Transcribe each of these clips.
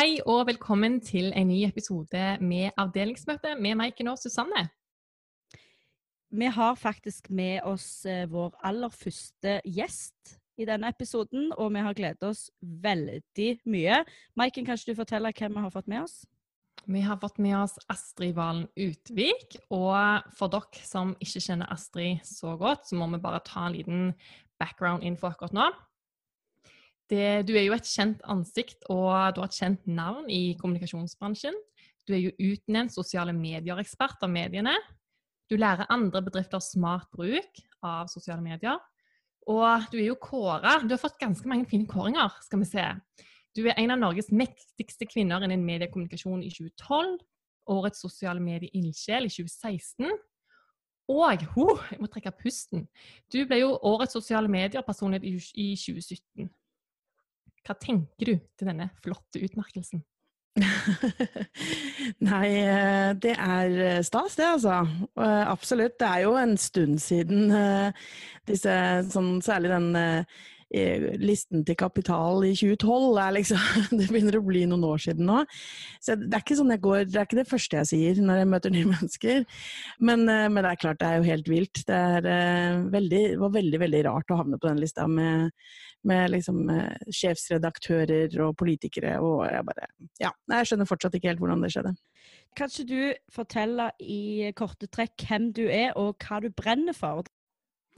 Hei og velkommen til en ny episode med Avdelingsmøte med Maiken og Susanne. Vi har faktisk med oss eh, vår aller første gjest i denne episoden, og vi har gledet oss veldig mye. Maiken, kanskje du forteller hvem vi har fått med oss? Vi har fått med oss Astrid Valen Utvik. Og for dere som ikke kjenner Astrid så godt, så må vi bare ta en liten background-info akkurat nå. Det, du er jo et kjent ansikt, og du har et kjent navn i kommunikasjonsbransjen. Du er jo utnevnt sosiale medier-ekspert av mediene. Du lærer andre bedrifter smart bruk av sosiale medier. Og du er jo kåra Du har fått ganske mange fine kåringer, skal vi se. Du er en av Norges mektigste kvinner innen mediekommunikasjon i 2012. Årets sosiale medie-ildsjel i 2016. Og ho, jeg må trekke pusten. Du ble jo årets sosiale medier-personlighet i 2017. Hva tenker du til denne flotte utmerkelsen? Nei, eh, det er eh, stas, det, altså. Eh, absolutt. Det er jo en stund siden disse, sånn, særlig den listen til Kapital i 2012 er liksom Det begynner å bli noen år siden nå. Så det er ikke sånn jeg går Det er ikke det første jeg sier når jeg møter nye mennesker. Men, men det er klart, det er jo helt vilt. Det er veldig, var veldig, veldig rart å havne på den lista med med liksom eh, sjefsredaktører og politikere, og jeg bare Ja, jeg skjønner fortsatt ikke helt hvordan det skjedde. Kan ikke du fortelle i korte trekk hvem du er, og hva du brenner for?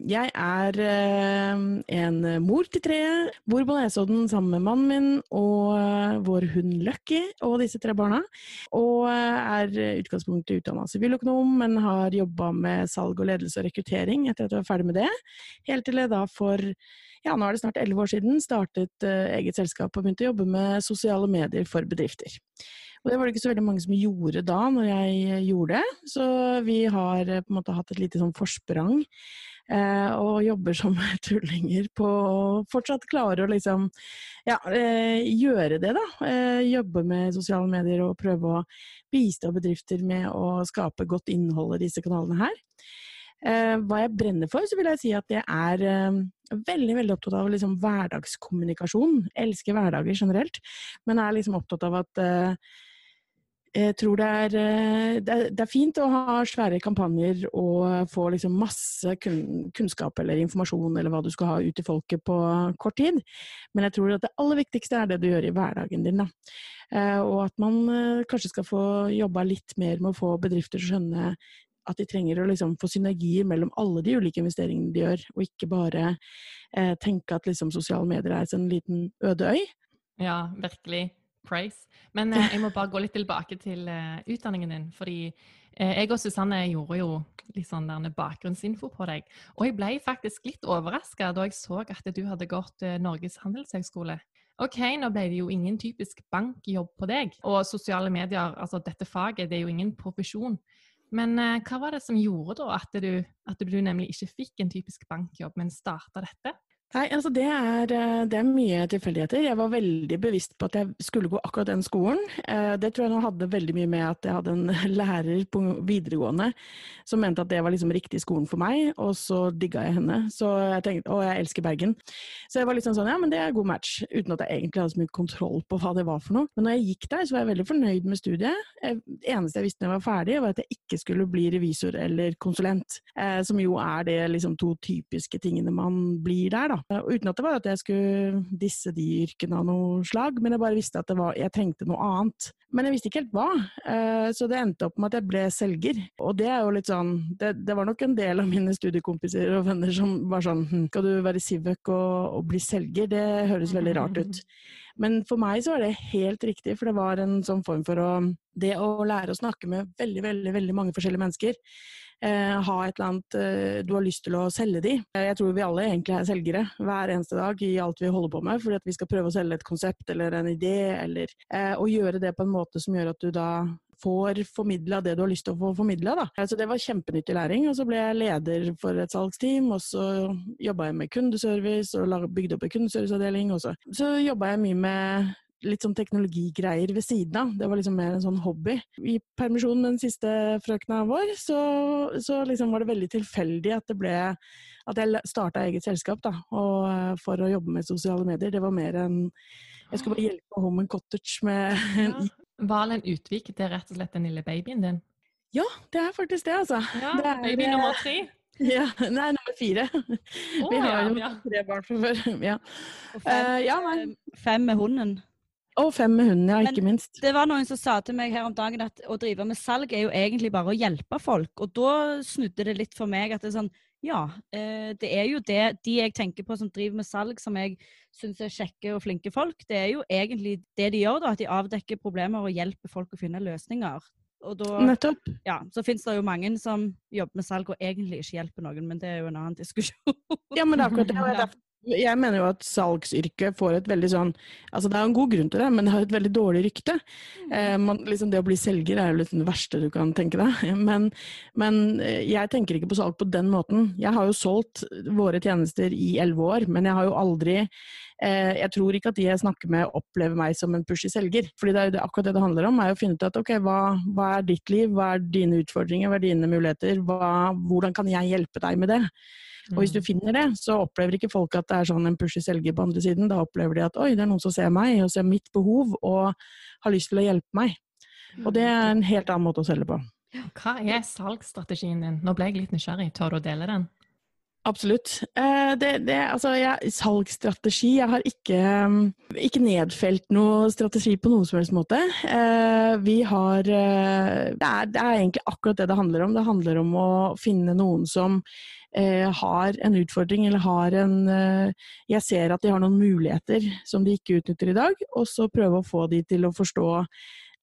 Jeg er eh, en mor til tre, bor på Nesodden sammen med mannen min og eh, vår hund Lucky og disse tre barna. Og er utgangspunktet utdanna siviløkonom, men har jobba med salg og ledelse og rekruttering etter at jeg var ferdig med det. Helt til jeg da for ja, nå er det snart elleve år siden, startet eget selskap og begynte å jobbe med sosiale medier for bedrifter. Og det var det ikke så veldig mange som gjorde da, når jeg eh, gjorde det. Så vi har på en måte hatt et lite sånn forsprang. Uh, og jobber som tullinger på å fortsatt klare å liksom ja, gjøre det, da. jobbe med sosiale medier og prøve å bistå bedrifter med å skape godt innhold i disse kanalene her. Eh, hva jeg brenner for, så vil jeg si at jeg er eh, veldig veldig opptatt av liksom, hverdagskommunikasjon. Elsker hverdager generelt, men er liksom opptatt av at eh, jeg tror det er, det er, det er fint å ha svære kampanjer og få liksom masse kunnskap eller informasjon eller hva du skal ha ut til folket på kort tid, men jeg tror at det aller viktigste er det du gjør i hverdagen din. Da. Og at man kanskje skal få jobba litt mer med å få bedrifter til å skjønne at de trenger å liksom få synergier mellom alle de ulike investeringene de gjør, og ikke bare eh, tenke at liksom, sosiale medier er en liten øde øy. Ja, virkelig. Praise. Men eh, jeg må bare gå litt tilbake til eh, utdanningen din. fordi eh, jeg og Susanne gjorde jo litt sånn bakgrunnsinfo på deg. Og jeg ble faktisk litt overraska da jeg så at du hadde gått Norges handelshøgskole. Ok, nå ble det jo ingen typisk bankjobb på deg. Og sosiale medier, altså dette faget, det er jo ingen profesjon. Men hva var det som gjorde da at du, at du nemlig ikke fikk en typisk bankjobb, men starta dette? Nei, altså det er, eh, det er, mye tilfeldigheter. Jeg var veldig bevisst på at jeg skulle gå akkurat den skolen. Eh, det tror jeg nå hadde veldig mye med at jeg hadde en lærer på videregående som mente at det var liksom riktig skolen for meg, og så digga jeg henne. Så jeg tenkte å, jeg elsker Bergen. Så jeg var liksom sånn ja, men det er god match, uten at jeg egentlig hadde så mye kontroll på hva det var for noe. Men når jeg gikk der, så var jeg veldig fornøyd med studiet. Det eneste jeg visste når jeg var ferdig, var at jeg ikke skulle bli revisor eller konsulent, eh, som jo er det liksom to typiske tingene man blir der, da. Og uten at det var at jeg skulle disse de yrkene av noe slag, men jeg bare visste at var, jeg trengte noe annet. Men jeg visste ikke helt hva, eh, så det endte opp med at jeg ble selger. Og det er jo litt sånn Det, det var nok en del av mine studiekompiser og venner som var sånn hm, Skal du være Sivøk og, og bli selger? Det høres veldig rart ut. Men for meg så var det helt riktig, for det var en sånn form for å Det å lære å snakke med veldig, veldig, veldig mange forskjellige mennesker eh, ha et eller annet eh, du har lyst til å selge de. Eh, jeg tror vi alle egentlig er selgere hver eneste dag i alt vi holder på med, fordi at vi skal prøve å selge et konsept eller en idé, eller eh, å gjøre det på en måte som gjør at du da får formidla det du har lyst til å få formidla. Altså, det var kjempenyttig læring. Og så ble jeg leder for et salgsteam, og så jobba jeg med kundeservice og bygde opp en kundeserviceavdeling. Og så, så jobba jeg mye med litt sånn teknologigreier ved siden av. Det var liksom mer en sånn hobby. I permisjonen med den siste frøkna vår, så, så liksom var det veldig tilfeldig at det ble at jeg starta eget selskap da, og, eh, for å jobbe med sosiale medier. Det var mer enn Jeg skulle bare hjelpe Home and Cottage med Ja. Valen Utvik, det er rett og slett den lille babyen din? Ja, det er faktisk det, altså. Ja, det er, baby nummer tre? Ja, nei, nummer fire. Oh, Vi har ja, jo ja. tre barn fra før. Ja. Og fem, uh, ja, eh, fem med hunden. Og fem med hunden, ja, Men- ikke minst. Det var noen som sa til meg her om dagen at å drive med salg er jo egentlig bare å hjelpe folk. Og da snudde det litt for meg at det er sånn Ja, eh, det er jo det de jeg tenker på som driver med salg, som jeg syns er kjekke og flinke folk. Det er jo egentlig det de gjør, da. At de avdekker problemer og hjelper folk å finne løsninger. Og da, Nettopp. ja, så finnes det jo mange som jobber med salg og egentlig ikke hjelper noen, men det er jo en annen diskusjon. Ja, men akkurat det. og jeg derfor- Jeg mener jo at salgsyrket får et veldig sånn Altså det er en god grunn til det, men det har et veldig dårlig rykte. Eh, man, liksom det å bli selger er jo liksom det verste du kan tenke deg. Men, men eh, jeg tenker ikke på salg på den måten. Jeg har jo solgt våre tjenester i elleve år, men jeg har jo aldri eh, Jeg tror ikke at de jeg snakker med opplever meg som en pushy selger. Fordi det er jo det, akkurat det det handler om, er å finne ut at ok, hva, hva er ditt liv, hva er dine utfordringer, hva er dine muligheter, hva, hvordan kan jeg hjelpe deg med det? Og hvis du Mm. finner det, så opplever ikke folk at det er sånn en pushy selger på andre siden. Da opplever de at oi, det er noen som ser meg, og ser mitt behov, og har lyst til å hjelpe meg. Og det er en helt annen måte å selge på. Hva er salgsstrategien din? Nå ble jeg litt nysgjerrig. Tør du å dele den? Absolutt. Eh, det, det, altså, jeg, salgsstrategi Jeg har ikke, mm, ikke nedfelt noe strategi på noen som helst måte. Eh, vi har eh, det, er, det er egentlig akkurat det det handler om. Det handler om å finne noen som eh, har en utfordring, eller har en eh, Jeg ser at de har noen muligheter som de ikke utnytter i dag, og så prøve å få de til å forstå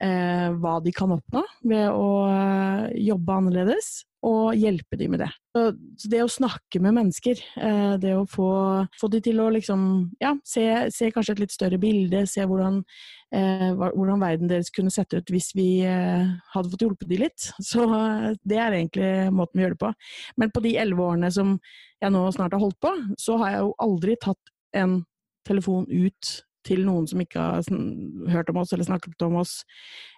eh, hva de kan oppnå ved å eh, jobbe annerledes, og hjelpe de med det. Så, det å snakke med mennesker, eh, det å få, få de til å liksom, ja, se, se kanskje et litt større bilde, se hvordan, eh, hvordan verden deres kunne sett ut hvis vi eh, hadde fått hjulpet de litt. Så eh, det er egentlig måten vi gjør det på. Men på de elleve årene som jeg nå snart har holdt på, så har jeg jo aldri tatt en telefon ut til noen som ikke har hørt om oss eller snakket om oss.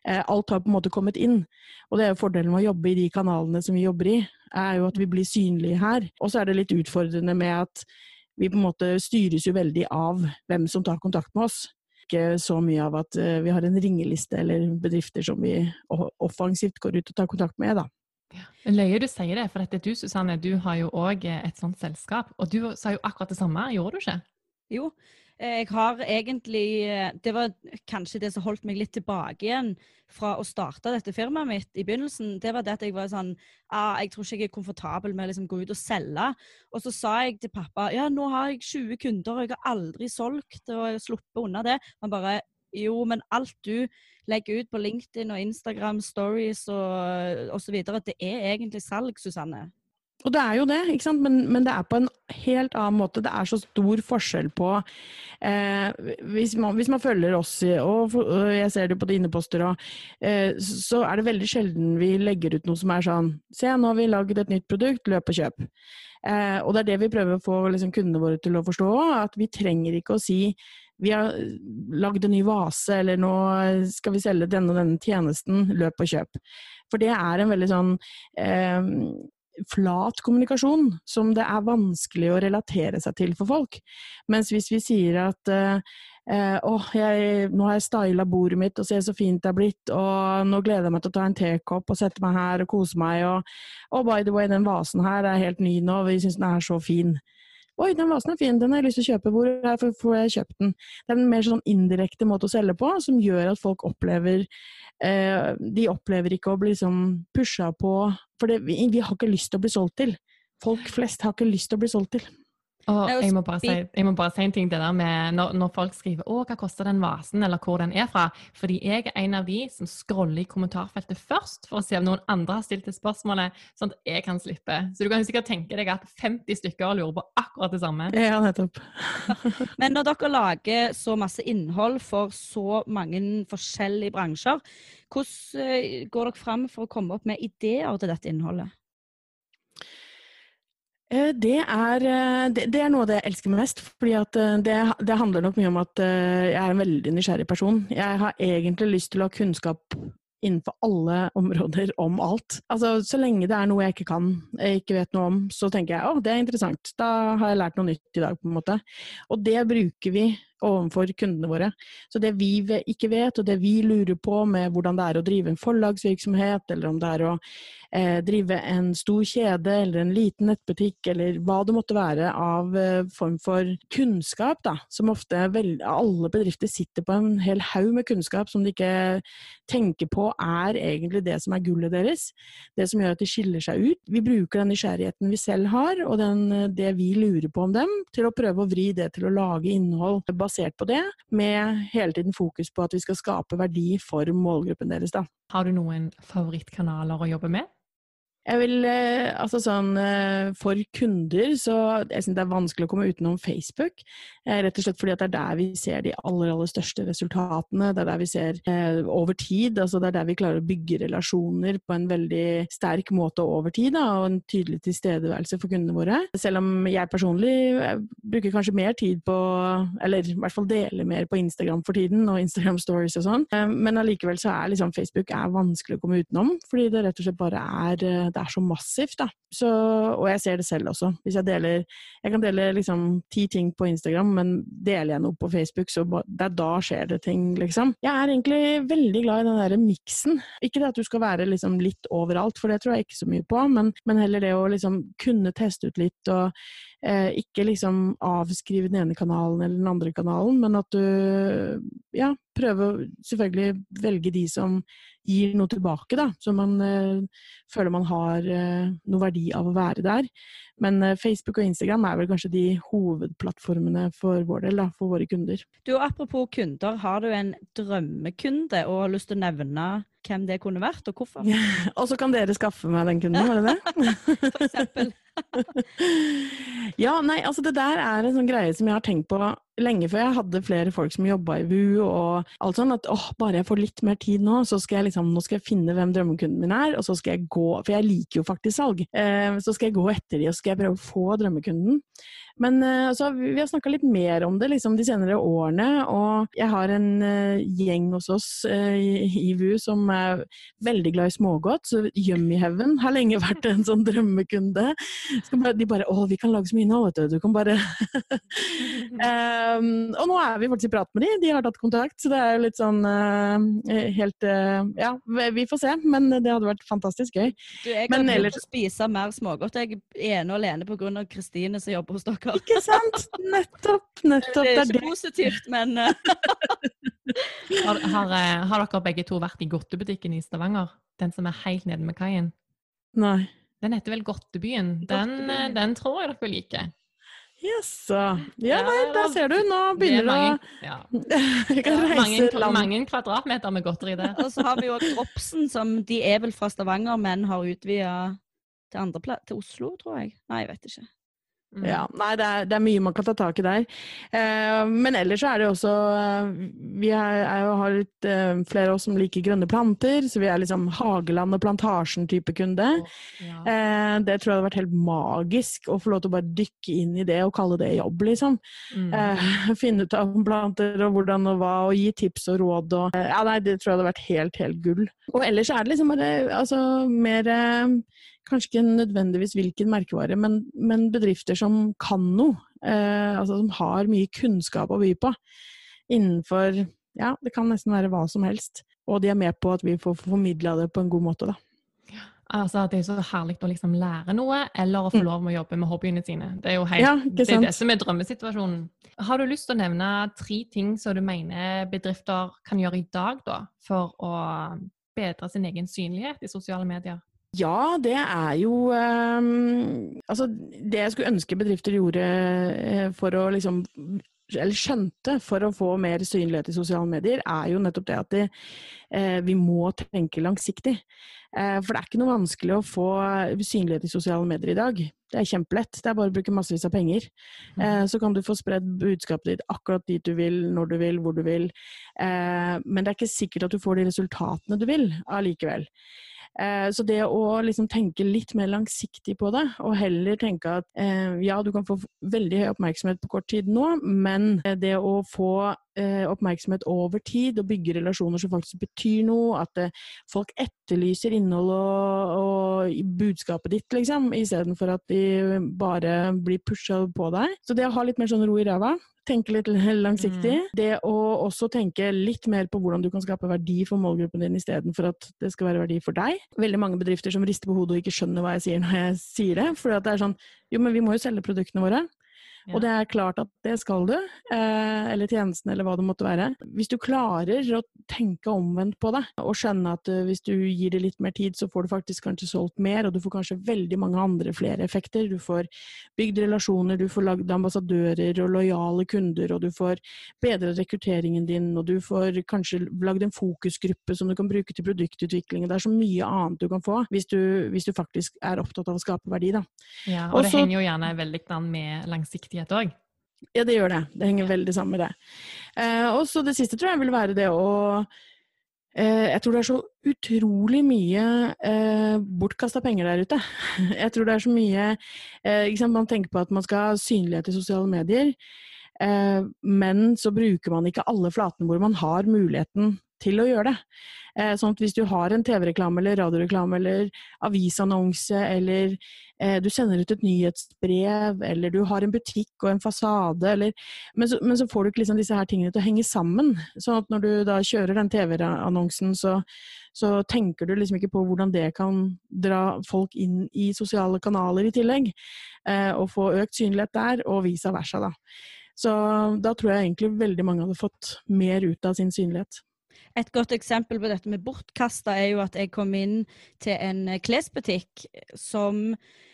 Eh, alt har på en måte kommet inn. Og det er jo fordelen med å jobbe i de kanalene som vi jobber i, er jo at vi blir synlige her. Og så er det litt utfordrende med at vi på en måte styres jo veldig av hvem som tar kontakt med oss. Ikke så mye av at eh, vi har en ringeliste eller bedrifter som vi offensivt går ut og tar kontakt med, da. Løye du sier det, for dette du Susanne, du har jo òg et sånt selskap. Og du sa jo akkurat det samme, gjorde du ikke? Jo, jeg har egentlig eh, Det var kanskje det som holdt meg litt tilbake igjen fra å starte dette firmaet mitt i begynnelsen. Det var det at jeg var sånn ah, Jeg tror ikke jeg er komfortabel med å liksom gå ut og selge. Og så sa jeg til pappa ja, nå har jeg 20 kunder, og jeg har aldri solgt og jeg sluppet unna det. Han bare jo, men alt du legger ut på LinkedIn og Instagram stories og osv., det er egentlig salg, Susanne. Og det er jo det, ikke sant? Men, men det er på en helt annen måte. Det er så stor forskjell på eh, hvis, man, hvis man følger oss, og, og jeg ser det på dine poster òg, eh, så er det veldig sjelden vi legger ut noe som er sånn Se, nå har vi lagd et nytt produkt, løp og kjøp. Eh, og det er det vi prøver å få liksom, kundene våre til å forstå, at vi trenger ikke å si vi har lagd en ny vase, eller nå skal vi selge denne og denne tjenesten, løp og kjøp. For det er en veldig sånn eh, flat kommunikasjon som det er vanskelig å relatere seg til for folk. Mens hvis vi sier at eh, eh, åh, jeg, nå har jeg styla bordet mitt og ser så fint det er blitt, og nå gleder jeg meg til å ta en tekopp og sette meg her og kose meg, og, oh, by the way, den vasen her er helt ny nå, vi syns den er så fin. Oi, den vasen er fin, den har jeg lyst til å kjøpe, hvor får jeg kjøpt den? Det er en mer sånn indirekte måte å selge på, som gjør at folk opplever eh, De opplever ikke å bli liksom pusha på For det, vi, vi har ikke lyst til å bli solgt til. Folk flest har ikke lyst til å bli solgt til. Og Nei, jeg må, bare si, jeg må bare si en ting det der med når, når folk skriver 'Å, hva koster den vasen?' eller hvor den er fra. Fordi jeg er en av de som scroller i kommentarfeltet først for å se om noen andre har stilt det spørsmålet, sånn at jeg kan slippe. Så du kan sikkert tenke deg at 50 stykker lurer på akkurat det samme. Ja, nettopp. Men når dere lager så masse innhold for så mange forskjellige bransjer, hvordan eh, går dere fram for å komme opp med ideer til dette innholdet? Eh, Det er, eh, det, er noe av det jeg elsker mest. fordi eh, det, det handler nok mye om at jeg er en veldig nysgjerrig person. Jeg har egentlig lyst til å ha kunnskap innenfor alle områder om alt. Altså, Så lenge det er noe jeg ikke kan, jeg ikke vet noe om, så tenker jeg å, det er interessant. Da har jeg lært noe nytt i dag, på en måte. Og det bruker vi overfor kundene våre. Så det vi ikke vet, og det vi lurer på med hvordan det er å drive en forlagsvirksomhet, eller om det er å eh, drive en stor kjede eller en liten nettbutikk, eller hva det måtte være av eh, form for kunnskap, da, som ofte vel, alle bedrifter sitter på en hel haug med kunnskap som de ikke tenker på er egentlig det som er gullet deres. Det som gjør at de skiller seg ut. Vi bruker den nysgjerrigheten vi selv har, og den, det vi lurer på om dem, til å prøve å vri det til å lage innhold basert på det, med hele tiden fokus på at vi skal skape verdi for målgruppen deres. Da. Har du noen favorittkanaler å jobbe med? Jeg vil, eh, altså sånn, eh, For kunder så jeg synes det er vanskelig å komme utenom Facebook. Eh, rett og slett fordi at det er der vi ser de aller aller største resultatene. Det er der vi ser over tid. altså Det er der vi klarer å bygge relasjoner på en veldig sterk måte over tid. Da, og en tydelig tilstedeværelse for kundene våre. Selv om jeg personlig bruker kanskje mer tid på Eller i hvert fall deler mer på Instagram for tiden, og Instagram stories og sånn. Men allikevel så er liksom Facebook er vanskelig å komme utenom. Fordi det rett og slett bare er det er så massivt, da. Så, og jeg ser det selv også. Hvis jeg deler Jeg kan dele liksom ti ting på Instagram, men deler jeg noe på Facebook, så det er da skjer det ting, liksom. Jeg er egentlig veldig glad i den derre miksen. Ikke det at du skal være liksom litt overalt, for det tror jeg ikke så mye på, men, men heller det å liksom kunne teste ut litt og eh, ikke liksom avskrive den ene kanalen eller den andre kanalen, men at du ja, prøver selvfølgelig velge de som gir noe tilbake, da. Så man eh, føler man har eh, noe verdi av å være der. Men eh, Facebook og Instagram er vel kanskje de hovedplattformene for vår del, da, for våre kunder. Du, Apropos kunder, har du en drømmekunde og har lyst til å nevne hvem det kunne vært, og hvorfor? Ja, og så kan dere skaffe meg den kunden, var det det? for eksempel. ja, nei, altså det der er en sånn greie som jeg har tenkt på lenge før jeg hadde flere folk som jobba i VU og alt sånn, at åh, bare jeg får litt mer tid nå, så skal jeg liksom, nå skal jeg finne hvem drømmekunden min er, og så skal jeg gå, for jeg liker jo faktisk salg, eh, så skal jeg gå etter de, og skal jeg prøve å få drømmekunden. Men eh, altså, vi har snakka litt mer om det liksom, de senere årene, og jeg har en eh, gjeng hos oss uh, i, i VU som er veldig glad i smågodt, så Yummy Heaven har lenge vært en sånn drømmekunde. Bare, de bare 'Å, vi kan lage så mye nå, vet du. Du kan bare um, Og nå er vi faktisk i prat med de, de har tatt kontakt, så det er jo litt sånn helt Ja, vi får se, men det hadde vært fantastisk gøy. Du, jeg kan ellers... spise mer smågodt. Jeg er ene og alene pga. Kristine som jobber hos dere. Ikke sant? Nettopp. nettopp. Det er ikke positivt, men uh... har, har, har, dere begge to vært i godtebutikken i Stavanger? Den som er helt nede med kaien? Nei. Den heter vel Godtebyen. Den, eh, den tror jeg dere liker. Jaså. Ja, nei, der ser du. Nå begynner det å ja. mange, mange, kvadratmeter med godteri der. Og så har vi jo Dropsen, som de er vel fra Stavanger, men har utvida til, til Oslo, tror jeg. Nei, jeg vet ikke. Mm. Ja, nei, det er, det er, mye man kan ta tak i der. Eh, men ellers så er det også eh, Vi er, er har litt, eh, flere av oss som liker grønne planter, så vi er liksom Hageland og Plantasjen-type kunde. Ja. Eh, det tror jeg hadde vært helt magisk å få lov til å bare dykke inn i det og kalle det jobb, liksom. Mm. Eh, finne ut av planter og hvordan og hva, og gi tips og råd og eh, Ja, nei, det tror jeg hadde vært helt, helt gull. Og ellers er det liksom bare altså, mer kanskje ikke nødvendigvis hvilken merkevare, men, men bedrifter som kan noe. Eh, altså som har mye kunnskap å by på. Innenfor Ja, det kan nesten være hva som helst. Og de er med på at vi får formidla det på en god måte, da. Altså, det er så herlig å liksom lære noe, eller å få mm. lov med å jobbe med hobbyene sine. Det er jo helt, ja, det, er det som er drømmesituasjonen. Har du lyst til å nevne tre ting som du mener bedrifter kan gjøre i dag da, for å bedre sin egen synlighet i sosiale medier? Ja, det er jo um, Altså, det jeg skulle ønske bedrifter gjorde uh, for å liksom eller skjønte for å få mer synlighet i sosiale medier, er jo nettopp det at de, eh, vi må tenke langsiktig. Eh, for det er ikke noe vanskelig å få synlighet i sosiale medier i dag. Det er kjempelett. Det er bare å bruke massevis av penger. Mm. Eh, så kan du få spredd budskapet ditt akkurat dit du vil, når du vil, hvor du vil. Eh, men det er ikke sikkert at du får de resultatene du vil allikevel. Eh, så det å liksom tenke litt mer langsiktig på det, og heller tenke at eh, ja, du kan få veldig høy oppmerksomhet på kort tid nå, men det å få eh, oppmerksomhet over tid, og bygge relasjoner som faktisk betyr noe. At eh, folk etterlyser innhold og, og budskapet ditt, liksom, istedenfor at de bare blir pusha på deg. Så det å ha litt mer sånn ro i ræva, tenke litt langsiktig. Mm. Det å også tenke litt mer på hvordan du kan skape verdi for målgruppen din istedenfor at det skal være verdi for deg. Veldig mange bedrifter som rister på hodet og ikke skjønner hva jeg sier når jeg sier det. For det er sånn Jo, men vi må jo selge produktene våre. Ja. Og det er klart at det skal du, eh, eller tjenesten, eller hva det måtte være. Hvis du klarer å tenke omvendt på det, og skjønne at uh, hvis du gir det litt mer tid, så får du faktisk kanskje solgt mer, og du får kanskje veldig mange andre flere effekter. Du får bygd relasjoner, du får lagd ambassadører og lojale kunder, og du får bedret rekrutteringen din, og du får kanskje lagd en fokusgruppe som du kan bruke til produktutvikling. Det er så mye annet du kan få hvis du, hvis du faktisk er opptatt av å skape verdi, da. Ja, og Også, det henger jo gjerne veldig med langsiktig langsiktighet òg? Ja, det gjør det. Det henger veldig sammen med det. Eh, og så det siste tror jeg vil være det å eh, Jeg tror det er så utrolig mye eh, bortkasta penger der ute. Jeg tror det er så mye eh, Man tenker på at man skal ha synlighet i sosiale medier, men så bruker man ikke alle flatene hvor man har muligheten til å gjøre det. Sånn at hvis du har en TV-reklame eller radioreklame eller avisannonse, eller du sender ut et nyhetsbrev, eller du har en butikk og en fasade, eller men så, men så får du ikke liksom disse her tingene til å henge sammen. Sånn at når du da kjører den TV-annonsen, så, så, tenker du liksom ikke på hvordan det kan dra folk inn i sosiale kanaler i tillegg, eh, og få økt synlighet der, og vice versa, da. Så da tror jeg egentlig veldig mange hadde fått mer ut av sin synlighet. Et godt eksempel på dette med bortkasta er jo at jeg kom inn til en eh, klesbutikk som eh,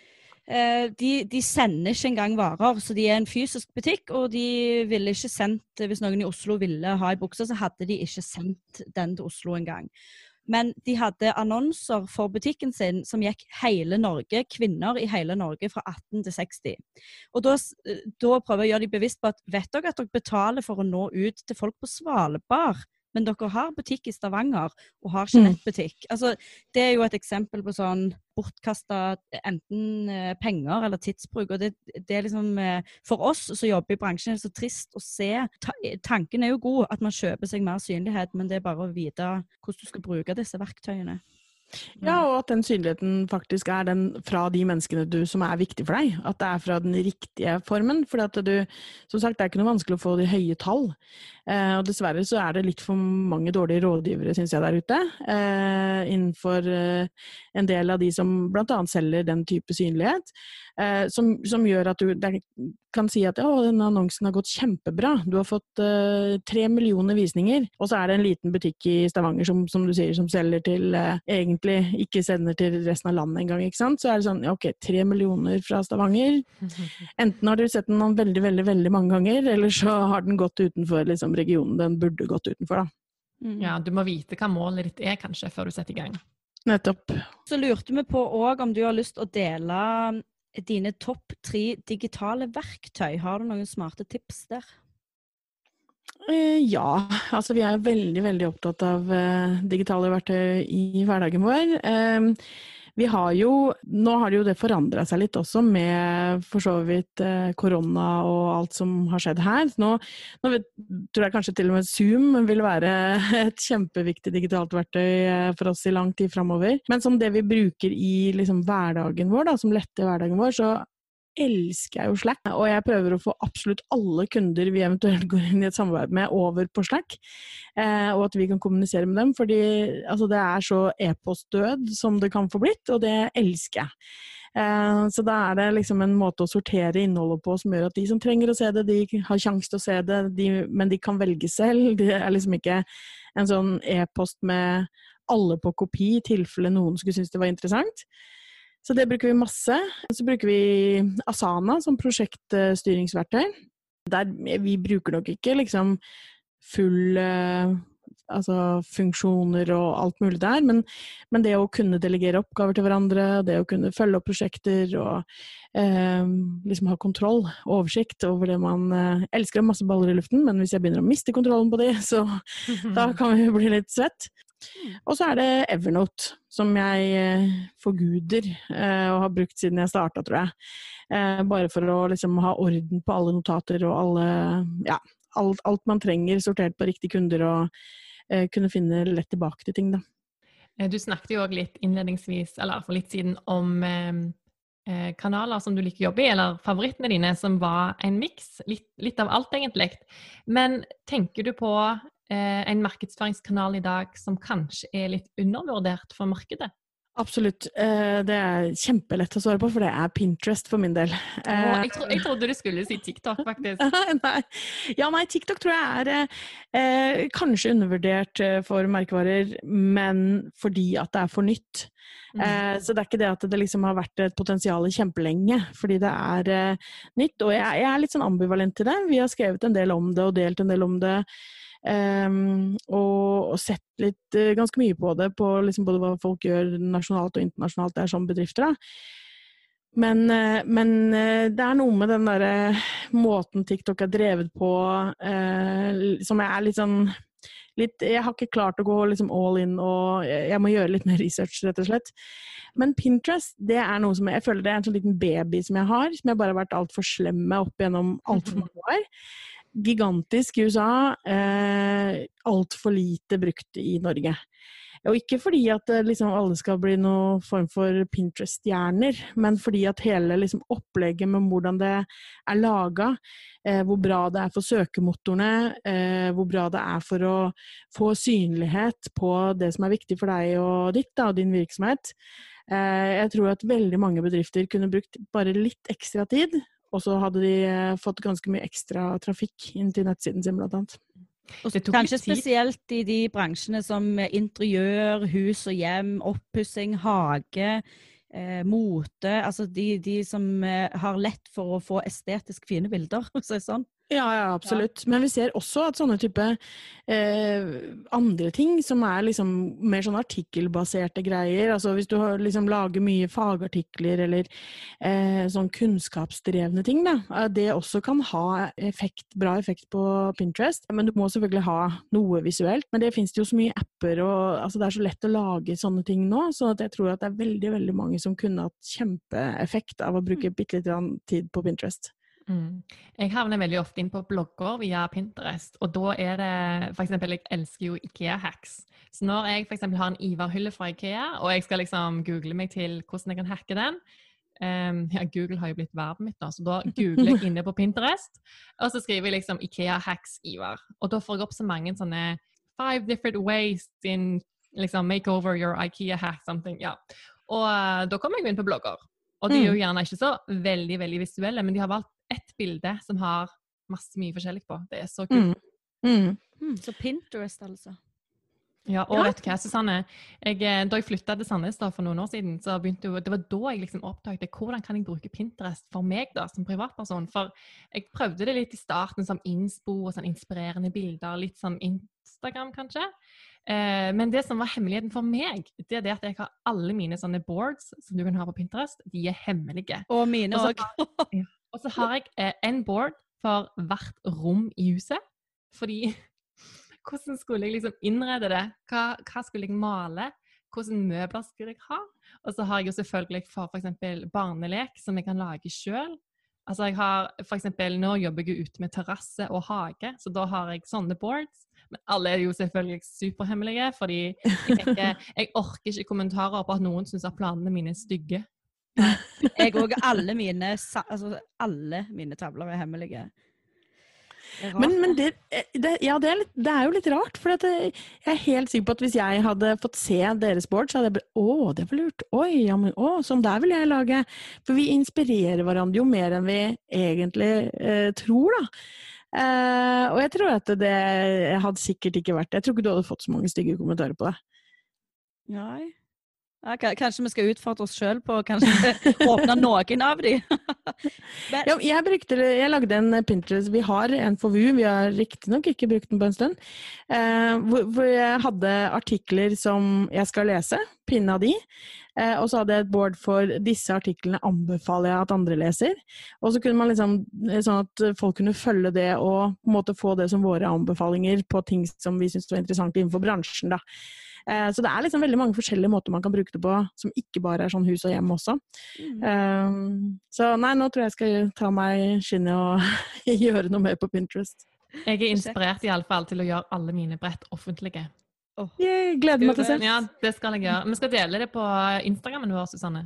de, de, sender ikke engang varer, så de er en fysisk butikk. Og de ville ikke sendt Hvis noen i Oslo ville ha ei bukse, så hadde de ikke sendt den til Oslo engang. Men de hadde annonser for butikken sin som gikk hele Norge, kvinner i hele Norge fra 18 til 60. Og da, eh, da prøver jeg å gjøre de bevisst på at vet dere at dere betaler for å nå ut til folk på Svalbard? Men dere har butikk i Stavanger og har ikke mm. nettbutikk. Mm. Altså, det er jo et eksempel på sånn bortkasta enten eh, penger eller tidsbruk. og det, det, er liksom, eh, For oss som jobber i bransjen, er det så trist å se. Ta, tanken er jo god, at man kjøper seg mer synlighet, men det er bare å vite hvordan du skal bruke disse verktøyene. Ja, og at den synligheten faktisk er den fra de menneskene du, som er viktig for deg. At det er fra den riktige formen. For som sagt, det er ikke noe vanskelig å få de høye tall. Eh, og dessverre så er det litt for mange dårlige rådgivere, syns jeg, der ute. Eh, innenfor eh, en del av de som bl.a. selger den type synlighet. Som, som, gjør at du kan si at ja, denne annonsen har gått kjempebra. Du har fått tre millioner visninger. Og så er det en liten butikk i Stavanger som, som du sier, som selger til egentlig ikke sender til resten av landet engang. ikke sant? Så er det sånn ok, tre millioner fra Stavanger. Enten har dere sett den veldig, veldig, veldig mange ganger, eller så har den gått utenfor liksom, regionen den burde gått utenfor, da. Mm. Ja, du må vite hva målet ditt er, kanskje, før du setter i gang. Nettopp. Så lurte vi på òg om du har lyst å dele dine topp tre digitale verktøy. Har du noen smarte tips der? Eh, ja, altså vi er veldig veldig opptatt av uh, digitale verktøy i hverdagen vår. Vi har jo Nå har det jo det forandra seg litt også, med for så vidt uh, korona og alt som har skjedd her. Nå, nå tror jeg kanskje til og med Zoom vil være et kjempeviktig digitalt verktøy uh, for oss i lang tid framover. Men som det vi bruker i liksom, hverdagen vår, da, som letter hverdagen vår, så elsker jeg jo Slack, og jeg prøver å få absolutt alle kunder vi eventuelt går inn i et samarbeid med, over på Slack. Eh, og at vi kan kommunisere med dem. Fordi altså, det er så e-postdød som det kan få blitt, og det elsker jeg. Eh, så da er det liksom en måte å sortere innholdet på som gjør at de som trenger å se det, de har sjanse til å se det, de, men de kan velge selv. Det er liksom ikke en sånn e-post med alle på kopi i tilfelle noen skulle synes det var interessant. Så det bruker vi masse. Så bruker vi Asana som prosjektstyringsverktøy. Der, vi bruker nok ikke liksom full eh, altså funksjoner og alt mulig der, men, men, det å kunne delegere oppgaver til hverandre, det å kunne følge opp prosjekter og eh, liksom ha kontroll, oversikt over det man eh, elsker masse baller i luften, men hvis jeg begynner å miste kontrollen på de, så da kan vi bli litt svett. Og så er det Evernote, som jeg eh, forguder eh, og har brukt siden jeg starta, tror jeg. Eh, bare for å liksom ha orden på alle notater og alle, ja, alt, alt, man trenger sortert på riktige kunder, og kunne finne lett tilbake til ting, da. Du snakket jo òg litt innledningsvis, eller for litt siden, om kanaler som du liker å jobbe i, eller favorittene dine, som var en miks. Litt, litt, av alt, egentlig. Men tenker du på en markedsføringskanal i dag som kanskje er litt undervurdert for markedet? Absolutt. Eh, det er kjempelett å svare på, for det er Pinterest for min del. jeg, tro, jeg, trodde du skulle si TikTok, faktisk. nei. Ja, nei, TikTok tror jeg er eh, kanskje undervurdert eh, for merkevarer, men fordi at det er for nytt. Mm. Eh, så det er ikke det at det liksom har vært et potensial kjempelenge, fordi det er eh, nytt. Og jeg, jeg, er litt sånn ambivalent til det. Vi har skrevet en del om det og delt en del om det. Um, og, og, sett litt uh, ganske mye på det, på liksom både hva folk gjør nasjonalt og internasjonalt det er som bedrifter. da. Men, uh, men uh, det er noe med den derre måten TikTok er drevet på som jeg er litt sånn litt, Jeg har ikke klart å gå liksom all in, og jeg må gjøre litt mer research, rett og slett. Men Pinterest det er noe som jeg, jeg føler det er en sånn liten baby som jeg har, som jeg bare har vært altfor slem med opp gjennom altfor mange år gigantisk i USA, eh, altfor lite brukt i Norge. Og ikke fordi at eh, liksom, alle skal bli noen form for Pinterest-stjerner, men fordi at hele liksom, opplegget med hvordan det er laga, eh, hvor bra det er for søkemotorene, eh, hvor bra det er for å få synlighet på det som er viktig for deg og ditt da, og din virksomhet. Eh, jeg tror at veldig mange bedrifter kunne brukt bare litt ekstra tid og så hadde de eh, fått ganske mye ekstra trafikk inn til nettsiden sin, blant annet. Kanskje spesielt i de bransjene som interiør, hus og hjem, oppussing, hage, eh, mote. Altså de, de som eh, har lett for å få estetisk fine bilder, for å si sånn. Ja, ja, absolutt. Men vi ser også at sånne type eh, andre ting, som er liksom mer sånn artikkelbaserte greier, altså hvis du liksom lager mye fagartikler eller eh, sånn kunnskapsdrevne ting, da, det også kan ha effekt, bra effekt på Pinterest. Men du må selvfølgelig ha noe visuelt. Men det finnes det jo så mye apper, og altså, det er så lett å lage sånne ting nå, så jeg tror at det er veldig, veldig mange som kunne hatt kjempeeffekt av å bruke mm. bitte litt tid på Pinterest. Mm. Jeg havner veldig ofte inn på blogger via Pinterest, og da er det f.eks. Jeg elsker jo Ikea-hacks. Så når jeg f.eks. har en Ivar-hylle fra Ikea, og jeg skal liksom google meg til hvordan jeg kan hacke den um, ja, Google har jo blitt verden mitt, da, så da googler jeg inne på Pinterest, og så skriver jeg liksom Ikea-hacks Ivar. Og da får jeg opp så mange sånne Five different ways in liksom make over your Ikea hack something. Ja. Og uh, da kommer jeg inn på blogger. Og de er jo mm. gjerne ikke så veldig veldig visuelle, men de har valgt ett bilde som har masse mye forskjellig på. Det er så kult. Mm. Mm. mm. Så Pinterest, altså. Ja, og ja. vet du hva, Susanne? Jeg, eh, da jeg flytta til Sandnes for noen år siden, så begynte jo, det var da jeg liksom oppdaget hvordan kan jeg bruke Pinterest for meg da, som privatperson. For jeg prøvde det litt i starten som innspo og sånn inspirerende bilder. Litt sånn Instagram, kanskje. Eh, men det som var hemmeligheten for meg, det er det at jeg har alle mine sånne boards som du kan ha på Pinterest, de er hemmelige. Og mine òg. Og så har jeg eh, en board for hvert rom i huset. Fordi hvordan skulle jeg liksom innrede det? Hva, hva skulle jeg male? Hvilke møbler skulle jeg ha? Og så har jeg jo selvfølgelig for f.eks. barnelek som jeg kan lage sjøl. Altså jeg har for eksempel, Nå jobber jeg ute med terrasse og hage, så da har jeg sånne boards. Men alle er jo selvfølgelig superhemmelige, fordi jeg tenker, jeg orker ikke kommentarer på at noen syns at planene mine er stygge. Jeg òg. Alle mine, altså, alle mine tavler er hemmelige. Er men, men det, det, ja, det, er litt, det, er jo litt rart. For jeg er helt sikker på at hvis jeg hadde fått se deres board, så hadde jeg blitt Å, det var lurt. Oi, ja, men å, sånn der vil jeg lage. For vi inspirerer hverandre jo mer enn vi egentlig eh, tror, da. Eh, og jeg tror at det hadde sikkert ikke vært Jeg tror ikke du hadde fått så mange stygge kommentarer på det. Nei. Ja, kanskje vi skal utfordre oss sjøl på å åpne noen av de. ja, jeg, brukte, jeg, lagde en Pinterest. Vi har en for VU, vi har riktignok ikke brukt den på en stund. Eh, hvor, hvor, jeg hadde artikler som jeg skal lese, pinne av de. Eh, og så hadde jeg et board for disse artiklene anbefaler jeg at andre leser. Og så kunne man liksom, eh, sånn at folk kunne følge det og på en måte få det som våre anbefalinger på ting som vi syntes var interessant innenfor bransjen. da. Eh, så det er liksom veldig mange forskjellige måter man kan bruke det på, som ikke bare er sånn hus og hjem også. Mm. Um, så nei, nå tror jeg jeg skal ta meg skinnet og gjøre noe mer på Pinterest. Jeg er inspirert i alle fall til å gjøre alle mine brett offentlige. Oh. Jeg gleder meg til å se. Ja, det skal jeg gjøre. Vi skal dele det på Instagrammen vår, Susanne.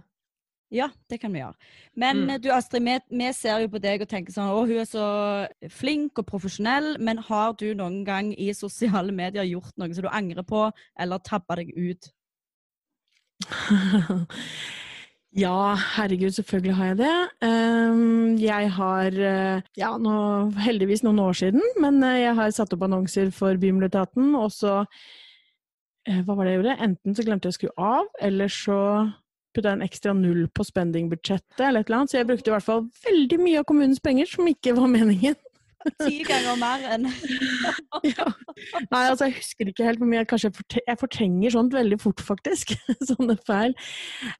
Ja, det kan vi gjøre. Men Mm. eh, du Astrid, vi, vi ser jo på deg og tenker sånn Å, hun er så flink og profesjonell, men har du noen gang i sosiale medier gjort noe som du angrer på, eller tabba deg ut? Ja, herregud, selvfølgelig har jeg det. Ehm, Jeg har, eh, ja, nå, heldigvis noen år siden, men eh, jeg har satt opp annonser for Bymiljøetaten, og så Hva var det jeg gjorde? Enten så glemte jeg å skru av, eller så putta en ekstra null på spending-budsjettet, eller et eller annet. Så jeg brukte i hvert fall veldig mye av kommunens penger som ikke var meningen. Ti ganger mer enn Ja. Nei, altså jeg husker ikke helt hvor mye kanskje jeg fortrenger sånt veldig fort, faktisk. Sånne feil.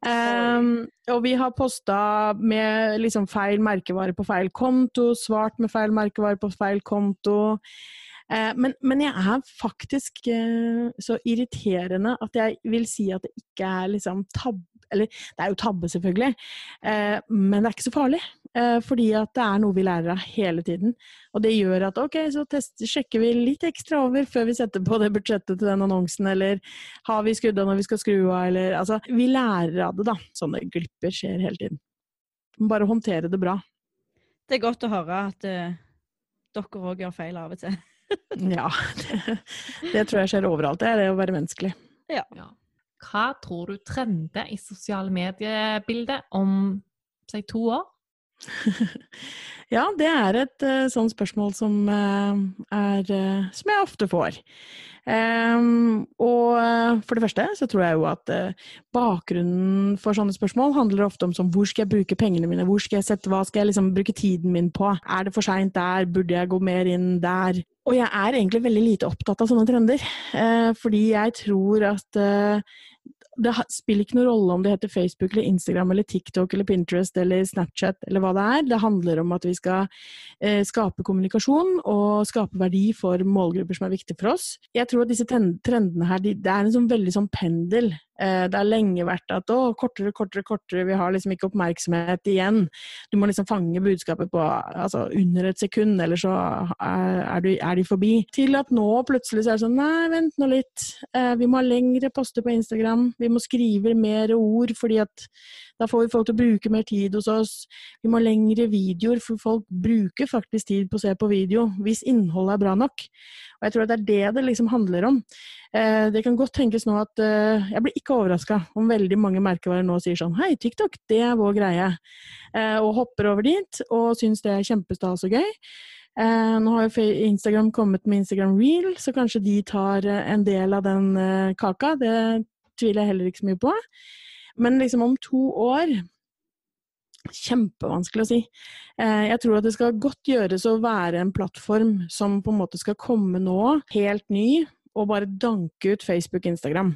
Um, og vi har posta med liksom feil merkevare på feil konto, svart med feil merkevare på feil konto. Uh, men, men jeg er faktisk uh, så irriterende at jeg vil si at det ikke er liksom tabbe Eller det er jo tabbe, selvfølgelig, eh, men det er ikke så farlig. Eh, fordi at det er noe vi lærer av hele tiden. Og det gjør at ok, så tester, sjekker vi litt ekstra over før vi setter på det budsjettet til den annonsen, eller har vi skrudd av når vi skal skru av, eller altså Vi lærer av det, da. Sånne glipper skjer hele tiden. Bare håndtere det bra. Det er godt å høre at uh, dere òg gjør feil av og til. Ja. Det, det tror jeg skjer overalt. Det er det å være menneskelig. Ja. Hva tror du trender i sosiale mediebildet om si, to år? Ja, det er et uh, sånt spørsmål som, uh, er, uh, som jeg ofte får. Um, og for det første så tror jeg jo at bakgrunnen for sånne spørsmål handler ofte om som, hvor skal jeg bruke pengene mine, hvor skal jeg sette, hva skal jeg liksom bruke tiden min på, er det for seint der, burde jeg gå mer inn der? Og jeg er egentlig veldig lite opptatt av sånne trender, eh, fordi jeg tror at eh, det spiller ikke noen rolle om det heter Facebook eller Instagram eller TikTok eller Pinterest eller Snapchat eller hva det er. Det handler om at vi skal eh, skape kommunikasjon og skape verdi for målgrupper som er viktige for oss. Jeg tror at disse trendene her, de, det er en sånn veldig sånn pendel. Eh, det har lenge vært at å, kortere, kortere, kortere, vi har liksom ikke oppmerksomhet igjen. Du må liksom fange budskapet på altså, under et sekund, eller så er, du, er de forbi. Til at nå plutselig så er det sånn, nei, vent nå litt. Eh, vi må ha lengre poster på Instagram. Vi må skrive mer ord, fordi at da får vi folk til å bruke mer tid hos oss. Vi må ha lengre videoer, for folk bruker faktisk tid på å se på video hvis innholdet er bra nok. Og jeg tror at det er det det liksom handler om. Eh, det kan godt tenkes nå at eh, Jeg blir ikke overraska om veldig mange merkevarer nå sier sånn Hei, TikTok, det er vår greie. Eh, og hopper over dit og syns det er kjempestas og gøy. Eh, nå har jo Instagram kommet med Instagram Reel, så kanskje de tar en del av den kaka. Det tviler jeg heller ikke så mye på. Men liksom om to år Kjempevanskelig å si. Eh, Jeg tror at det skal godt gjøres å være en plattform som på en måte skal komme nå, helt ny, og bare danke ut Facebook og Instagram.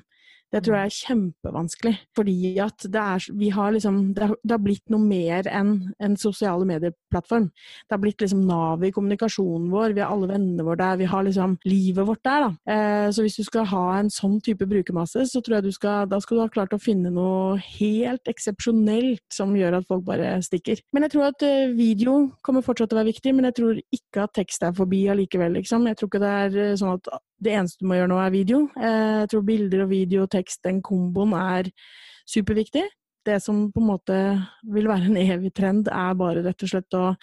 Det tror jeg er kjempevanskelig. Fordi at det er, vi har liksom, det har, det har blitt noe mer enn en sosiale medieplattform. Det har blitt liksom navet i kommunikasjonen vår. Vi har alle vennene våre der. Vi har liksom livet vårt der. Da. Eh, så hvis du skal ha en sånn type brukermasse, så tror jeg du skal, da skal du ha klart å finne noe helt eksepsjonelt som gjør at folk bare stikker. Men jeg tror at eh, video kommer fortsatt til å være viktig, men jeg tror ikke at tekst er forbi allikevel. Liksom. Jeg tror ikke det er eh, sånn at det eneste du må gjøre nå, er video. Eh, Jeg tror bilder og video og tekst, den komboen, er superviktig. Det som på en måte vil være en evig trend, er bare rett og slett å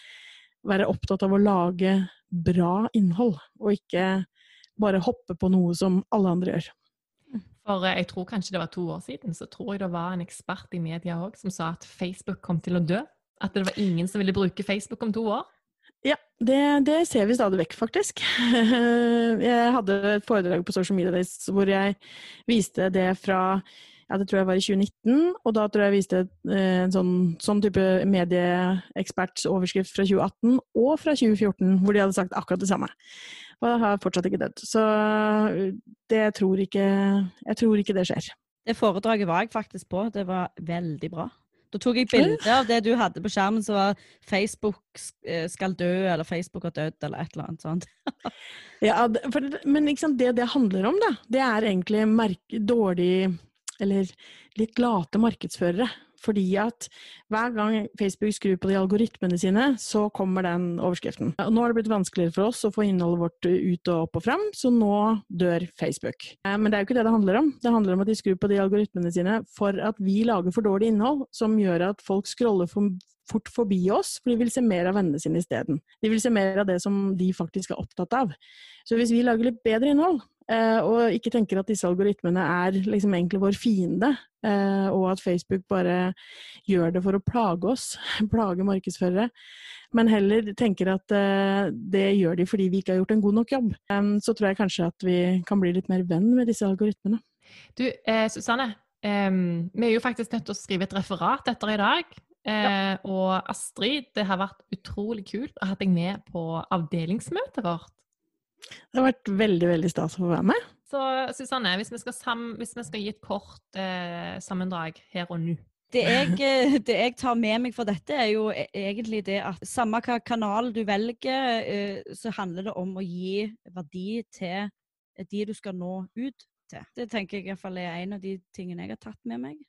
være opptatt av å lage bra innhold, og ikke bare hoppe på noe som alle andre gjør. For eh, jeg tror kanskje det var to år siden, så tror jeg det var en ekspert i media òg som sa at Facebook kom til å dø. At det var ingen som ville bruke Facebook om to år. Ja, det, det ser vi stadig vekk, faktisk. Jeg hadde et foredrag på Social Media Days hvor jeg viste det fra ja, det tror jeg var i 2019, og da tror jeg jeg viste eh, en sånn, sånn type medieekspertsoverskrift fra 2018 og fra 2014, hvor de hadde sagt akkurat det samme. Og jeg har fortsatt ikke dødd. Så det tror ikke, jeg tror ikke det skjer. Det foredraget var jeg faktisk på. Det var veldig bra. Da tok jeg bilde av det du hadde på skjermen som var 'Facebook eh, skal dø', eller 'Facebook har dødd', eller et eller annet sånt. Ja, for, men sant, det det handler om, da, det er egentlig dårlig Eller litt late markedsførere. Fordi at hver gang Facebook skrur på de algoritmene sine, så kommer den overskriften. Nå har det blitt vanskeligere for oss å få innholdet vårt ut og opp og fram, så nå dør Facebook. Eh, men det er jo ikke det det handler om. Det handler om at de skrur på de algoritmene sine for at vi lager for dårlig innhold, som gjør at folk scroller for fort forbi oss, for de vil se mer av vennene sine isteden. De vil se mer av det som de faktisk er opptatt av. Så hvis vi lager litt bedre innhold, Eh, og ikke tenker at disse algoritmene er liksom egentlig vår fiende, eh, og at Facebook bare gjør det for å plage oss, plage markedsførere, men heller tenker at eh, det gjør de fordi vi ikke har gjort en god nok jobb, så tror jeg kanskje at vi kan bli litt mer venn med disse algoritmene. Du, eh, Susanne. eh, vi er jo faktisk nødt til å skrive et referat etter i dag. Ja. Eh, og Astrid, det har vært utrolig kult å ha deg med på avdelingsmøtet vårt. Det har vært veldig veldig stas å få være med. Så Susanne, hvis vi skal, sam hvis vi skal gi et kort eh, sammendrag her og nå det jeg, eh, det jeg, tar med meg for dette, er jo e-, egentlig det at samme hva kanal du velger, eh, så handler det om å gi verdi til de du skal nå ut til. Det tenker jeg i hvert fall er en av de tingene jeg har tatt med meg.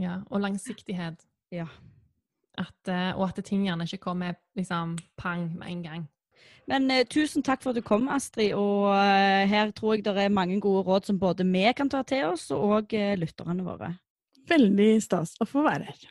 Ja, Og langsiktighet. Ja. At, eh, og at ting gjerne ikke kommer liksom pang med en gang. Men eh, tusen takk for at du kom, Astrid. Og eh, her tror jeg det er mange gode råd som både vi kan ta til oss, og eh, lytterne våre. Veldig stas å få være her.